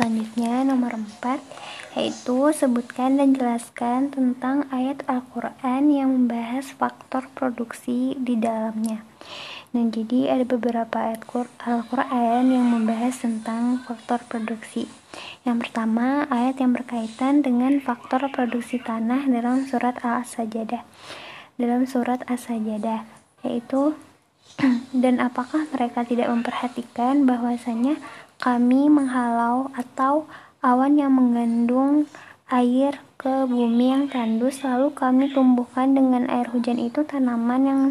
Selanjutnya nomor 4 yaitu sebutkan dan jelaskan tentang ayat Al-Qur'an yang membahas faktor produksi di dalamnya. Nah, jadi ada beberapa ayat Al-Qur'an yang membahas tentang faktor produksi. Yang pertama, ayat yang berkaitan dengan faktor produksi tanah dalam surat Al-Sajadah. Dalam surat As-Sajadah, yaitu dan apakah mereka tidak memperhatikan bahwasanya kami menghalau atau awan yang mengandung air ke bumi yang tandus lalu kami tumbuhkan dengan air hujan itu tanaman yang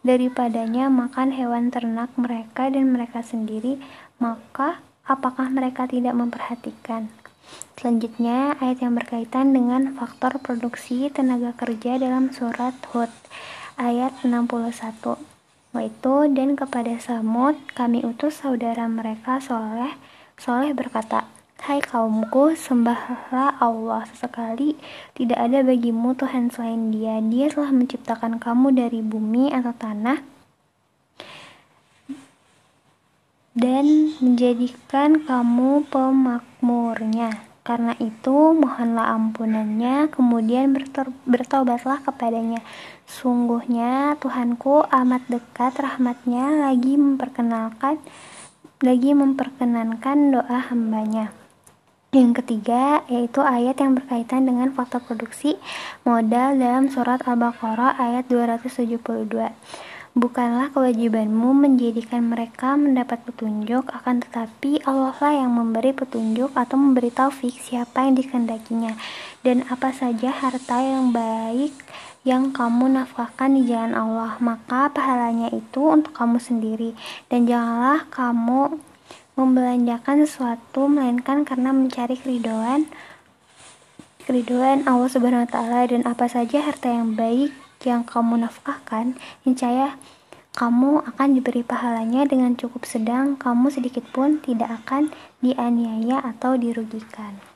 daripadanya makan hewan ternak mereka dan mereka sendiri maka apakah mereka tidak memperhatikan? Selanjutnya, ayat yang berkaitan dengan faktor produksi tenaga kerja dalam surat Hud ayat 61 yaitu dan kepada Samud kami utus saudara mereka Soleh Soleh berkata Hai kaumku, sembahlah Allah sesekali, tidak ada bagimu Tuhan selain dia. Dia telah menciptakan kamu dari bumi atau tanah, dan menjadikan kamu pemakmurnya. Karena itu, mohonlah ampunannya, kemudian bertobatlah kepadanya. Sungguhnya Tuhanku amat dekat rahmatnya lagi memperkenalkan lagi memperkenankan doa hambanya. Yang ketiga, yaitu ayat yang berkaitan dengan faktor produksi modal dalam surat Al-Baqarah ayat 272. Bukanlah kewajibanmu menjadikan mereka mendapat petunjuk, akan tetapi Allah lah yang memberi petunjuk atau memberi taufik siapa yang dikehendakinya. Dan apa saja harta yang baik yang kamu nafkahkan di jalan Allah, maka pahalanya itu untuk kamu sendiri. Dan janganlah kamu membelanjakan sesuatu melainkan karena mencari keridoan keridoan Allah Subhanahu wa taala dan apa saja harta yang baik yang kamu nafkahkan, niscaya kamu akan diberi pahalanya dengan cukup sedang, kamu sedikit pun tidak akan dianiaya atau dirugikan.